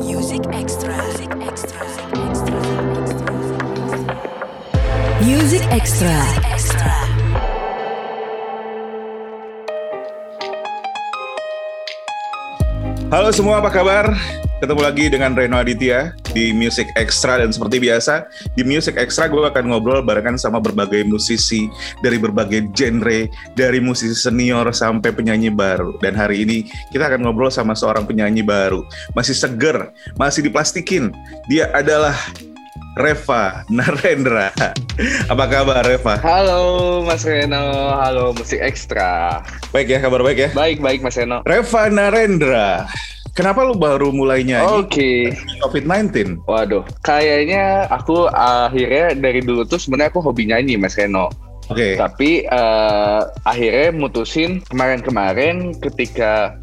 Music Extra. Music Extra. Music Extra. Halo semua, apa kabar? Ketemu lagi dengan Reno Aditya di Music Extra dan seperti biasa di Music Extra gue akan ngobrol barengan sama berbagai musisi dari berbagai genre dari musisi senior sampai penyanyi baru. Dan hari ini kita akan ngobrol sama seorang penyanyi baru. Masih seger masih diplastikin. Dia adalah Reva Narendra. Apa kabar Reva? Halo Mas Reno, halo Musik Ekstra. baik ya kabar baik ya? Baik baik Mas Reno. Reva Narendra kenapa lu baru mulai nyanyi Oke. COVID-19 Waduh, kayaknya aku akhirnya dari dulu tuh sebenarnya aku hobi nyanyi Mas Reno. oke Tapi eh, akhirnya mutusin kemarin-kemarin ketika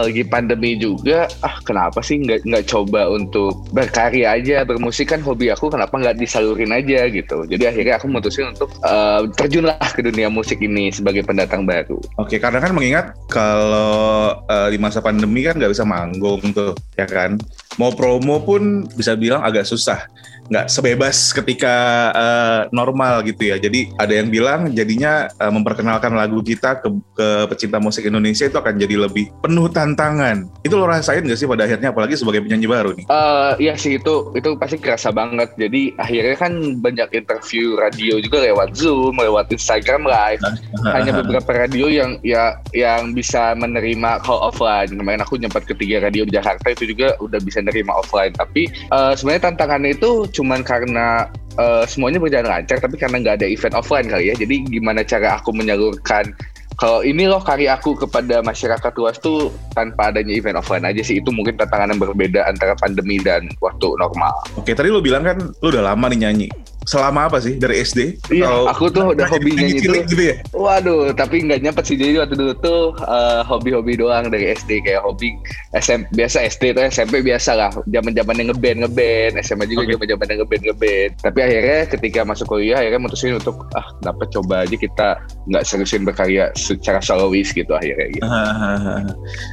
lagi pandemi juga, ah kenapa sih nggak nggak coba untuk berkarya aja bermusik kan hobi aku, kenapa nggak disalurin aja gitu. Jadi akhirnya aku mutusin untuk eh, terjunlah ke dunia musik ini sebagai pendatang baru. Oke, karena kan mengingat kalau eh, di masa pandemi kan nggak bisa manggung tuh, ya kan? Mau promo pun bisa bilang agak susah, nggak sebebas ketika eh, normal gitu ya. Jadi ada yang bilang jadinya eh, memperkenalkan lagu kita ke, ke pecinta musik Indonesia itu akan jadi lebih penuh tantangan. Itu lo rasain nggak sih pada akhirnya, apalagi sebagai penyanyi baru nih? Eh iya sih itu itu pasti kerasa banget. Jadi akhirnya kan banyak interview radio juga lewat Zoom, lewat Instagram live. Hanya beberapa radio yang ya yang bisa menerima call offline. Kemarin aku nyempat ketiga radio di Jakarta itu juga udah bisa nerima offline. Tapi eh, sebenarnya tantangannya itu cuman karena eh, semuanya berjalan lancar, tapi karena nggak ada event offline kali ya. Jadi gimana cara aku menyalurkan kalau ini loh karya aku kepada masyarakat luas tuh tanpa adanya event offline aja sih itu mungkin tantangan yang berbeda antara pandemi dan waktu normal. Oke, tadi lo bilang kan lo udah lama nih nyanyi. Selama apa sih? Dari SD? Iya, Atau- aku tuh udah hobi nyanyi tuh. gitu ya? Waduh, tapi nggak nyempet sih jadi waktu dulu tuh eh, hobi-hobi doang dari SD kayak hobi SMP biasa SD tuh SMP biasa lah, zaman-zaman yang ngeband ngeband, SMA juga Oke. zaman-zaman yang ngeband ngeband. Tapi akhirnya ketika masuk kuliah akhirnya mutusin untuk ah dapat coba aja kita nggak seriusin berkarya secara solois gitu akhirnya gitu.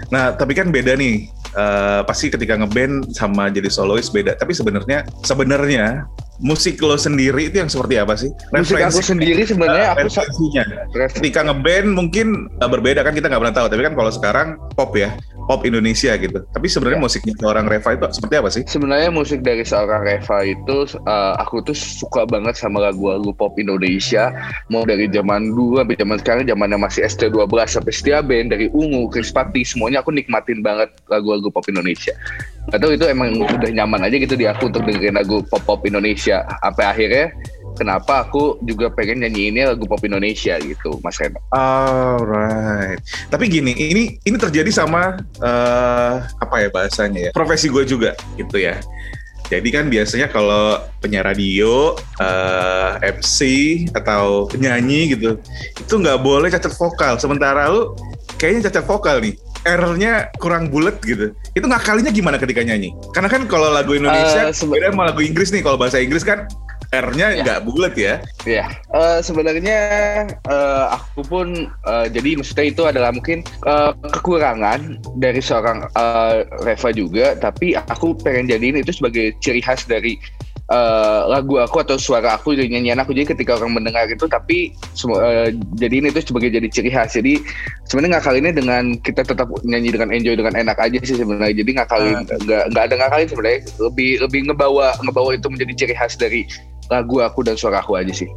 Nah, tapi kan beda nih. Eh, pasti ketika ngeband sama jadi solois beda. Tapi sebenarnya sebenarnya musik lo sendiri itu yang seperti apa sih? Musik aku sendiri sebenarnya eh, aku referensinya. ref- Ketika ngeband mungkin eh, berbeda kan kita nggak pernah tahu. Tapi kan kalau sekarang pop ya, pop Indonesia gitu. Tapi sebenarnya Ya. musiknya seorang Reva itu seperti apa sih? Sebenarnya musik dari seorang Reva itu uh, aku tuh suka banget sama lagu-lagu pop Indonesia mau dari zaman dulu sampai zaman sekarang zamannya masih ST12 sampai Setia Band dari Ungu, Chris Pati semuanya aku nikmatin banget lagu-lagu pop Indonesia. Atau itu emang udah nyaman aja gitu di aku untuk dengerin lagu pop-pop Indonesia. Sampai akhirnya kenapa aku juga pengen nyanyiinnya lagu pop Indonesia gitu, Mas Reno. Alright. Tapi gini, ini ini terjadi sama eh, apa ya bahasanya ya? Profesi gue juga gitu ya. Jadi kan biasanya kalau penyiar radio, eh, MC atau penyanyi gitu, itu nggak boleh cacat vokal. Sementara lu kayaknya cacat vokal nih. R-nya kurang bulat gitu. Itu ngakalinya gimana ketika nyanyi? Karena kan kalau lagu Indonesia sebe- beda sama lagu Inggris nih. Kalau bahasa Inggris kan R-nya Ya. nggak bulat ya. Iya, eh, sebenarnya eh, aku pun eh, jadi maksudnya itu adalah mungkin eh, kekurangan dari seorang eh, Reva juga, tapi aku pengen jadiin itu sebagai ciri khas dari eh, lagu aku atau suara aku dari nyanyian aku. Jadi ketika orang mendengar itu, tapi semua eh, jadiin itu sebagai jadi ciri khas. Jadi sebenarnya ngakalinnya dengan kita tetap nyanyi dengan enjoy dengan enak aja sih sebenarnya. Jadi ngakalin nggak nggak ada ngakalin sebenarnya, lebih lebih ngebawa ngebawa itu menjadi ciri khas dari lagu aku dan suara aku aja sih.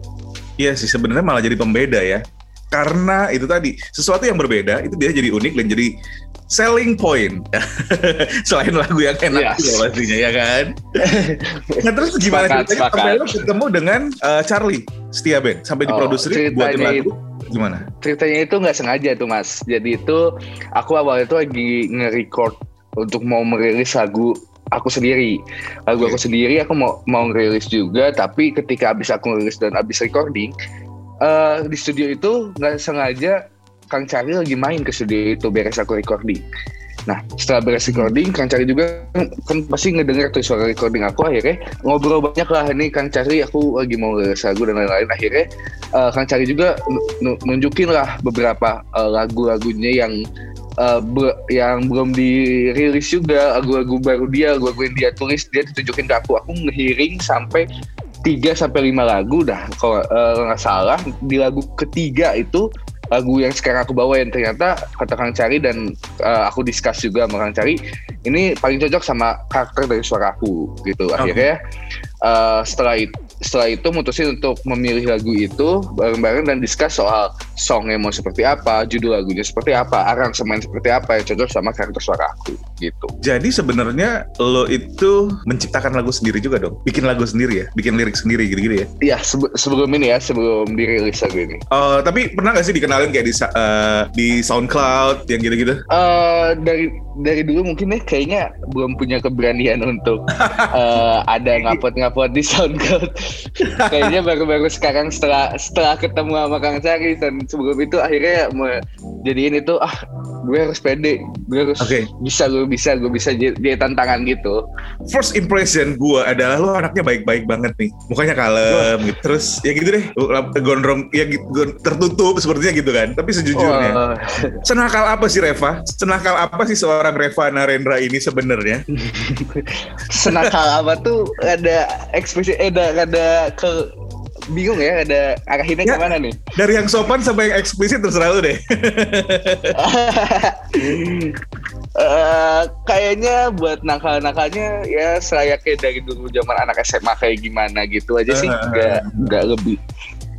Iya sih sebenarnya malah jadi pembeda ya. Karena itu tadi sesuatu yang berbeda itu dia jadi unik dan jadi selling point. Selain lagu yang enak Yes. juga pastinya ya kan. nah terus gimana Sepakat, ceritanya sampai lo ketemu dengan eh, Charlie Setia Band sampai Oh, diproduserin buatin lagu gimana? Ceritanya itu nggak sengaja tuh mas. Jadi itu aku awalnya tuh lagi nge-record untuk mau merilis lagu aku sendiri. Lagu Oke. aku sendiri aku mau mau ngerilis juga, tapi ketika abis aku ngerilis dan abis recording eh di studio itu nggak sengaja Kang Cari lagi main ke studio itu beres aku recording. Nah, setelah beres recording, Kang Cari juga kan, kan pasti ngedenger tuh suara recording aku akhirnya ngobrol banyak lah ini Kang Cari aku lagi mau ngerilis lagu dan lain-lain akhirnya eh, Kang Cari juga nu- nu- nunjukin lah beberapa eh, lagu-lagunya yang uh, be- yang belum dirilis juga lagu-lagu baru dia lagu-lagu yang dia tulis dia ditunjukin ke aku. Aku ngehearing sampai 3 sampai lima lagu dah. Kalau uh, nggak salah di lagu ketiga itu lagu yang sekarang aku bawain ternyata kata Kang Cari dan uh, aku discuss juga sama Kang Cari ini paling cocok sama karakter dari suara aku gitu. Akhirnya uh, setelah itu setelah itu mutusin untuk memilih lagu itu bareng-bareng dan discuss soal songnya mau seperti apa, judul lagunya seperti apa, aransemen seperti apa yang cocok sama karakter suara aku gitu. Jadi sebenarnya lo itu menciptakan lagu sendiri juga dong, bikin lagu sendiri ya, bikin lirik sendiri gitu-gitu ya? Iya sebe sebelum ini ya, sebelum dirilis lagu ini. Uh, tapi pernah gak sih dikenalin kayak di uh, di SoundCloud yang gitu-gitu? Uh, dari dari dulu mungkin ya kayaknya belum punya keberanian untuk uh, ada ngapot-ngapot di SoundCloud. kayaknya baru-baru sekarang setelah setelah ketemu sama Kang Cari dan sebelum itu akhirnya jadiin itu ah gue harus pede, gue harus okay. bisa gue bisa gue bisa dia tantangan gitu. First impression gue adalah lo anaknya baik-baik banget nih, mukanya kalem gitu. Terus ya gitu deh, gondrong ya gitu, tertutup sepertinya gitu kan. Tapi sejujurnya, oh. senakal apa sih Reva? Senakal apa sih seorang Reva Narendra ini sebenarnya? Senakal apa tuh ada ekspresi eh ada, ada ke bingung ya ada arahinnya ya, ke mana nih? Dari yang sopan sampai yang eksplisit terserah lu deh. uh, kayaknya buat nakal-nakalnya ya selayaknya dari dulu zaman anak SMA kayak gimana gitu aja sih, nggak nggak lebih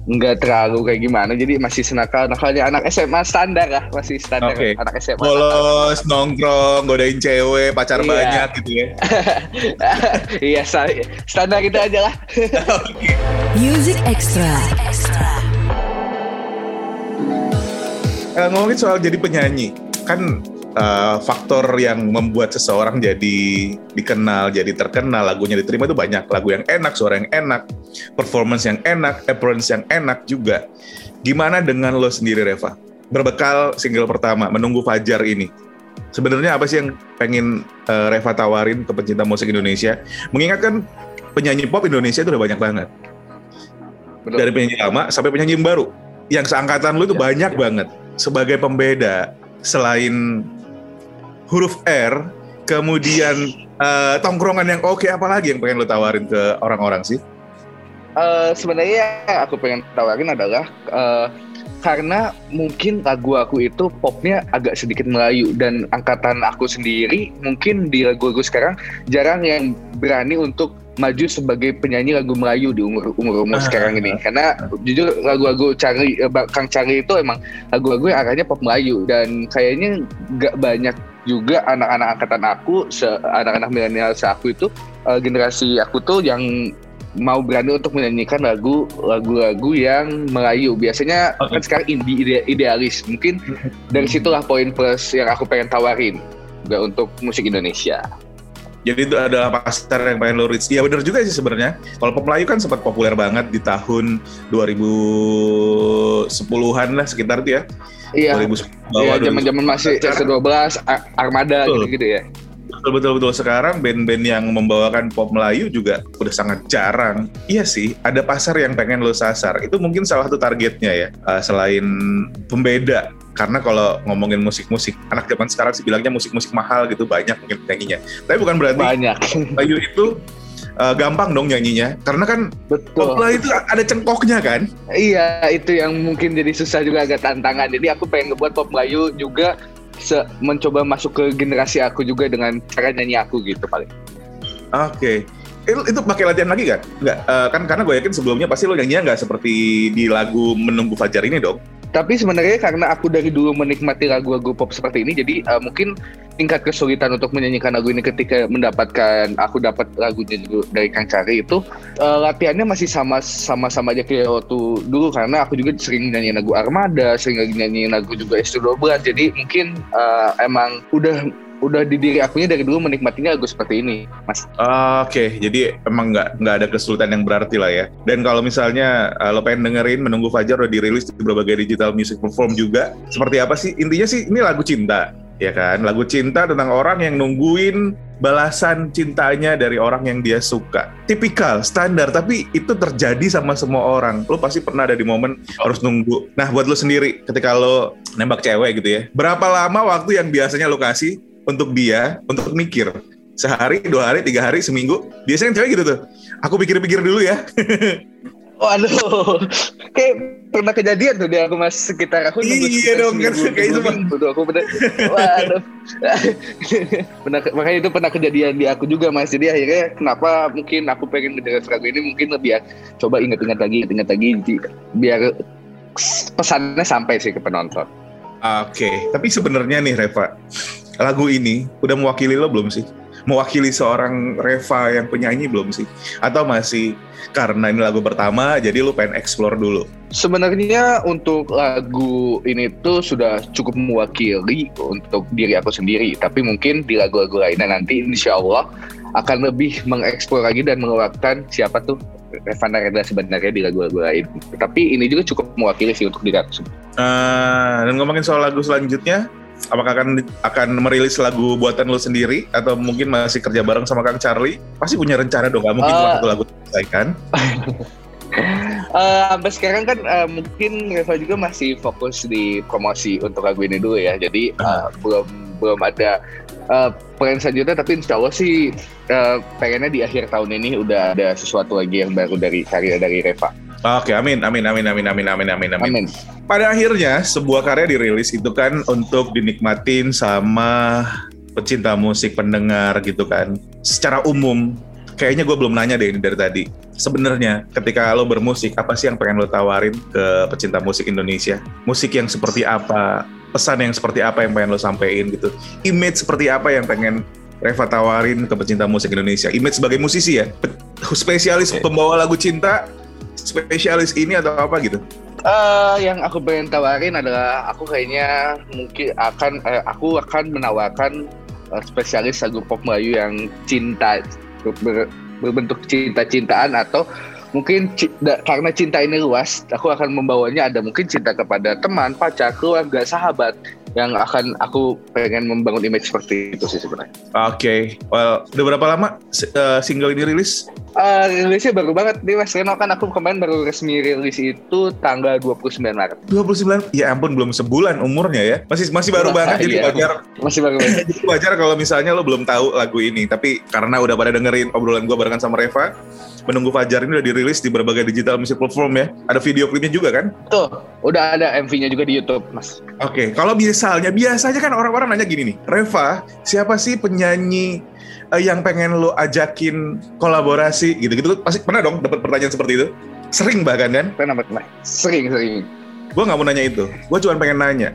nggak terlalu kayak gimana. Jadi masih senakal nakalnya anak SMA standar lah masih standar okay. anak SMA bolos nongkrong godain cewek pacar iya. banyak gitu ya. Iya standar itu aja lah. Music extra. Uh, ngomongin soal jadi penyanyi kan uh, faktor yang membuat seseorang jadi dikenal, jadi terkenal, lagunya diterima itu banyak. Lagu yang enak, suara yang enak, performance yang enak, appearance yang enak juga. Gimana dengan lo sendiri, Reva? Berbekal single pertama, Menunggu Fajar ini. Sebenarnya apa sih yang pengen uh, Reva tawarin ke pencinta musik Indonesia? Mengingatkan penyanyi pop Indonesia itu udah banyak banget. Betul. Dari penyanyi lama sampai penyanyi baru. Yang seangkatan lo itu ya, banyak ya. banget. Sebagai pembeda, selain huruf R, kemudian uh, tongkrongan yang oke, okay, apalagi yang pengen lo tawarin ke orang-orang sih? Uh, sebenarnya aku pengen tawarin adalah uh, karena mungkin lagu aku itu popnya agak sedikit Melayu dan angkatan aku sendiri mungkin di lagu-lagu sekarang jarang yang berani untuk maju sebagai penyanyi lagu Melayu di umur umur umur uh, sekarang ini karena jujur lagu-lagu cari Kang Cari itu emang lagu-lagu yang arahnya pop Melayu dan kayaknya gak banyak juga anak-anak angkatan aku, anak-anak milenial aku itu uh, generasi aku tuh yang mau berani untuk menyanyikan lagu lagu-lagu yang Melayu. Biasanya okay. kan sekarang indie ide, idealis. Mungkin dari situlah poin plus yang aku pengen tawarin untuk musik Indonesia. Jadi itu adalah pasar yang pengen lo reach. Iya benar juga sih sebenarnya. Kalau pop Melayu kan sempat populer banget di tahun 2010-an lah sekitar itu ya. Iya. Iya, zaman-zaman masih CS12, Armada gitu-gitu ya. Betul betul betul sekarang band-band yang membawakan pop Melayu juga udah sangat jarang. Iya sih, ada pasar yang pengen lo sasar. Itu mungkin salah satu targetnya ya. Uh, selain pembeda karena kalau ngomongin musik-musik anak zaman sekarang sih bilangnya musik-musik mahal gitu banyak mungkin penyanyinya. Tapi bukan berarti banyak. Melayu itu uh, gampang dong nyanyinya karena kan betul itu ada cengkoknya kan iya itu yang mungkin jadi susah juga agak tantangan jadi aku pengen ngebuat pop Melayu juga se mencoba masuk ke generasi aku juga dengan cara nyanyi aku gitu paling oke okay. itu, itu pakai latihan lagi kan? Enggak, uh, kan karena gue yakin sebelumnya pasti lo nyanyinya nggak seperti di lagu Menunggu Fajar ini dong tapi sebenarnya karena aku dari dulu menikmati lagu-lagu pop seperti ini jadi uh, mungkin tingkat kesulitan untuk menyanyikan lagu ini ketika mendapatkan aku dapat lagunya dari Kang Cari itu uh, latihannya masih sama sama sama aja kayak waktu dulu. Karena aku juga sering nyanyi lagu Armada sering nyanyi lagu juga S12 jadi mungkin uh, emang udah udah di diri akunya dari dulu menikmatinya lagu seperti ini, Mas. Oke, okay, jadi emang nggak nggak ada kesulitan yang berarti lah ya. Dan kalau misalnya uh, lo pengen dengerin menunggu Fajar udah dirilis di berbagai digital music platform juga, seperti apa sih? Intinya sih ini lagu cinta, ya kan? Lagu cinta tentang orang yang nungguin balasan cintanya dari orang yang dia suka. Tipikal, standar, tapi itu terjadi sama semua orang. Lo pasti pernah ada di momen harus nunggu. Nah, buat lo sendiri, ketika lo nembak cewek gitu ya, berapa lama waktu yang biasanya lo kasih untuk dia, untuk mikir? Sehari, dua hari, tiga hari, seminggu? Biasanya cewek gitu tuh. Aku pikir-pikir dulu ya. Waduh, kayak pernah kejadian tuh di aku mas sekitar aku iya dong kan kayak itu mah tuh aku bener waduh pernah makanya itu pernah kejadian di aku juga mas jadi akhirnya kenapa mungkin aku pengen ngedengar lagu ini mungkin lebih ya coba ingat-ingat lagi ingat lagi biar pesannya sampai sih ke penonton oke okay. tapi sebenarnya nih Reva lagu ini udah mewakili lo belum sih mewakili seorang Reva yang penyanyi belum sih? Atau masih karena ini lagu pertama jadi lu pengen explore dulu? Sebenarnya untuk lagu ini tuh sudah cukup mewakili untuk diri aku sendiri, tapi mungkin di lagu-lagu lainnya nanti insya Allah akan lebih mengeksplor lagi dan mengeluarkan siapa tuh Reva Nareda sebenarnya di lagu-lagu lain. Tapi ini juga cukup mewakili sih untuk diri aku sendiri. Uh, dan ngomongin soal lagu selanjutnya, apakah akan akan merilis lagu buatan lo sendiri atau mungkin masih kerja bareng sama Kang Charlie? Pasti punya rencana dong, gak mungkin uh, satu lagu selesai kan? uh, sampai sekarang kan uh, mungkin Reva juga masih fokus di promosi untuk lagu ini dulu ya, jadi uh, belum belum ada uh, plan selanjutnya tapi insya Allah sih uh, pengennya di akhir tahun ini udah ada sesuatu lagi yang baru dari karya dari Reva. Oke, amin, amin, amin, amin, amin, amin, amin, amin. amin. Pada akhirnya sebuah karya dirilis itu kan untuk dinikmatin sama pecinta musik, pendengar gitu kan. Secara umum, kayaknya gue belum nanya deh ini dari tadi. Sebenarnya ketika lo bermusik, apa sih yang pengen lo tawarin ke pecinta musik Indonesia? Musik yang seperti apa? Pesan yang seperti apa yang pengen lo sampein gitu? Image seperti apa yang pengen Reva tawarin ke pecinta musik Indonesia? Image sebagai musisi ya, spesialis pembawa lagu cinta spesialis ini atau apa gitu? Uh, yang aku pengen tawarin adalah aku kayaknya mungkin akan uh, aku akan menawarkan uh, spesialis lagu pop Melayu yang cinta ber, berbentuk cinta-cintaan atau mungkin karena cinta ini luas, aku akan membawanya ada mungkin cinta kepada teman, pacar, keluarga, sahabat, yang akan aku pengen membangun image seperti itu sih sebenarnya. Oke, okay. well, udah berapa lama uh, single ini rilis? Uh, rilisnya baru banget nih Mas Reno kan aku kemarin baru resmi rilis itu tanggal 29 Maret. 29? Ya ampun belum sebulan umurnya ya. Masih masih baru banget jadi iya, wajar. Masih baru banget. jadi wajar kalau misalnya lo belum tahu lagu ini, tapi karena udah pada dengerin obrolan gue barengan sama Reva, Menunggu Fajar ini udah dirilis di berbagai digital music platform ya. Ada video klipnya juga kan? Tuh, udah ada MV-nya juga di YouTube, Mas. Oke, okay. kalau misalnya biasanya kan orang-orang nanya gini nih, Reva, siapa sih penyanyi uh, yang pengen lo ajakin kolaborasi gitu-gitu? Pasti pernah dong dapat pertanyaan seperti itu? Sering bahkan kan? Pernah, pernah. Sering, sering. Gue nggak mau nanya itu. Gue cuma pengen nanya,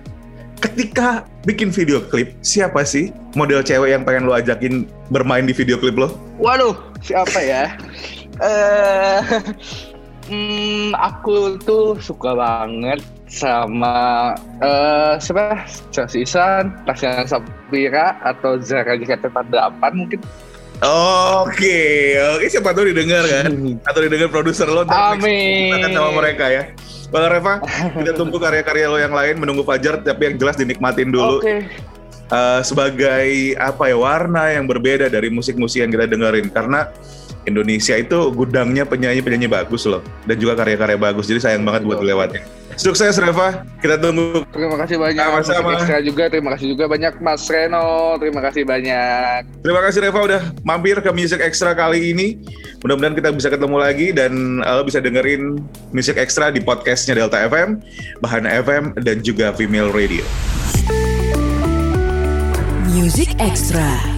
ketika bikin video klip, siapa sih model cewek yang pengen lo ajakin bermain di video klip lo? Waduh, siapa ya? uh, hmm, aku tuh suka banget sama uh, siapa Chelsea Isan, Tasya Sapira atau Zara JKT48 mungkin. Oke, okay. oke okay, siapa tahu didengar kan atau didengar produser lo Amin. Akan sama mereka ya. Bang Reva, kita tunggu karya-karya lo yang lain menunggu Fajar tapi yang jelas dinikmatin dulu. Oke. Okay. Uh, sebagai apa ya warna yang berbeda dari musik-musik yang kita dengerin karena Indonesia itu gudangnya penyanyi-penyanyi bagus loh dan juga karya-karya bagus. Jadi sayang banget buat dilewatin. Sukses Reva, kita tunggu. Terima kasih banyak. Sama-sama. Juga, terima kasih juga banyak Mas Reno. Terima kasih banyak. Terima kasih Reva udah mampir ke Music Extra kali ini. Mudah-mudahan kita bisa ketemu lagi dan lo bisa dengerin Music Extra di podcastnya Delta FM, Bahana FM, dan juga Female Radio. Music Extra.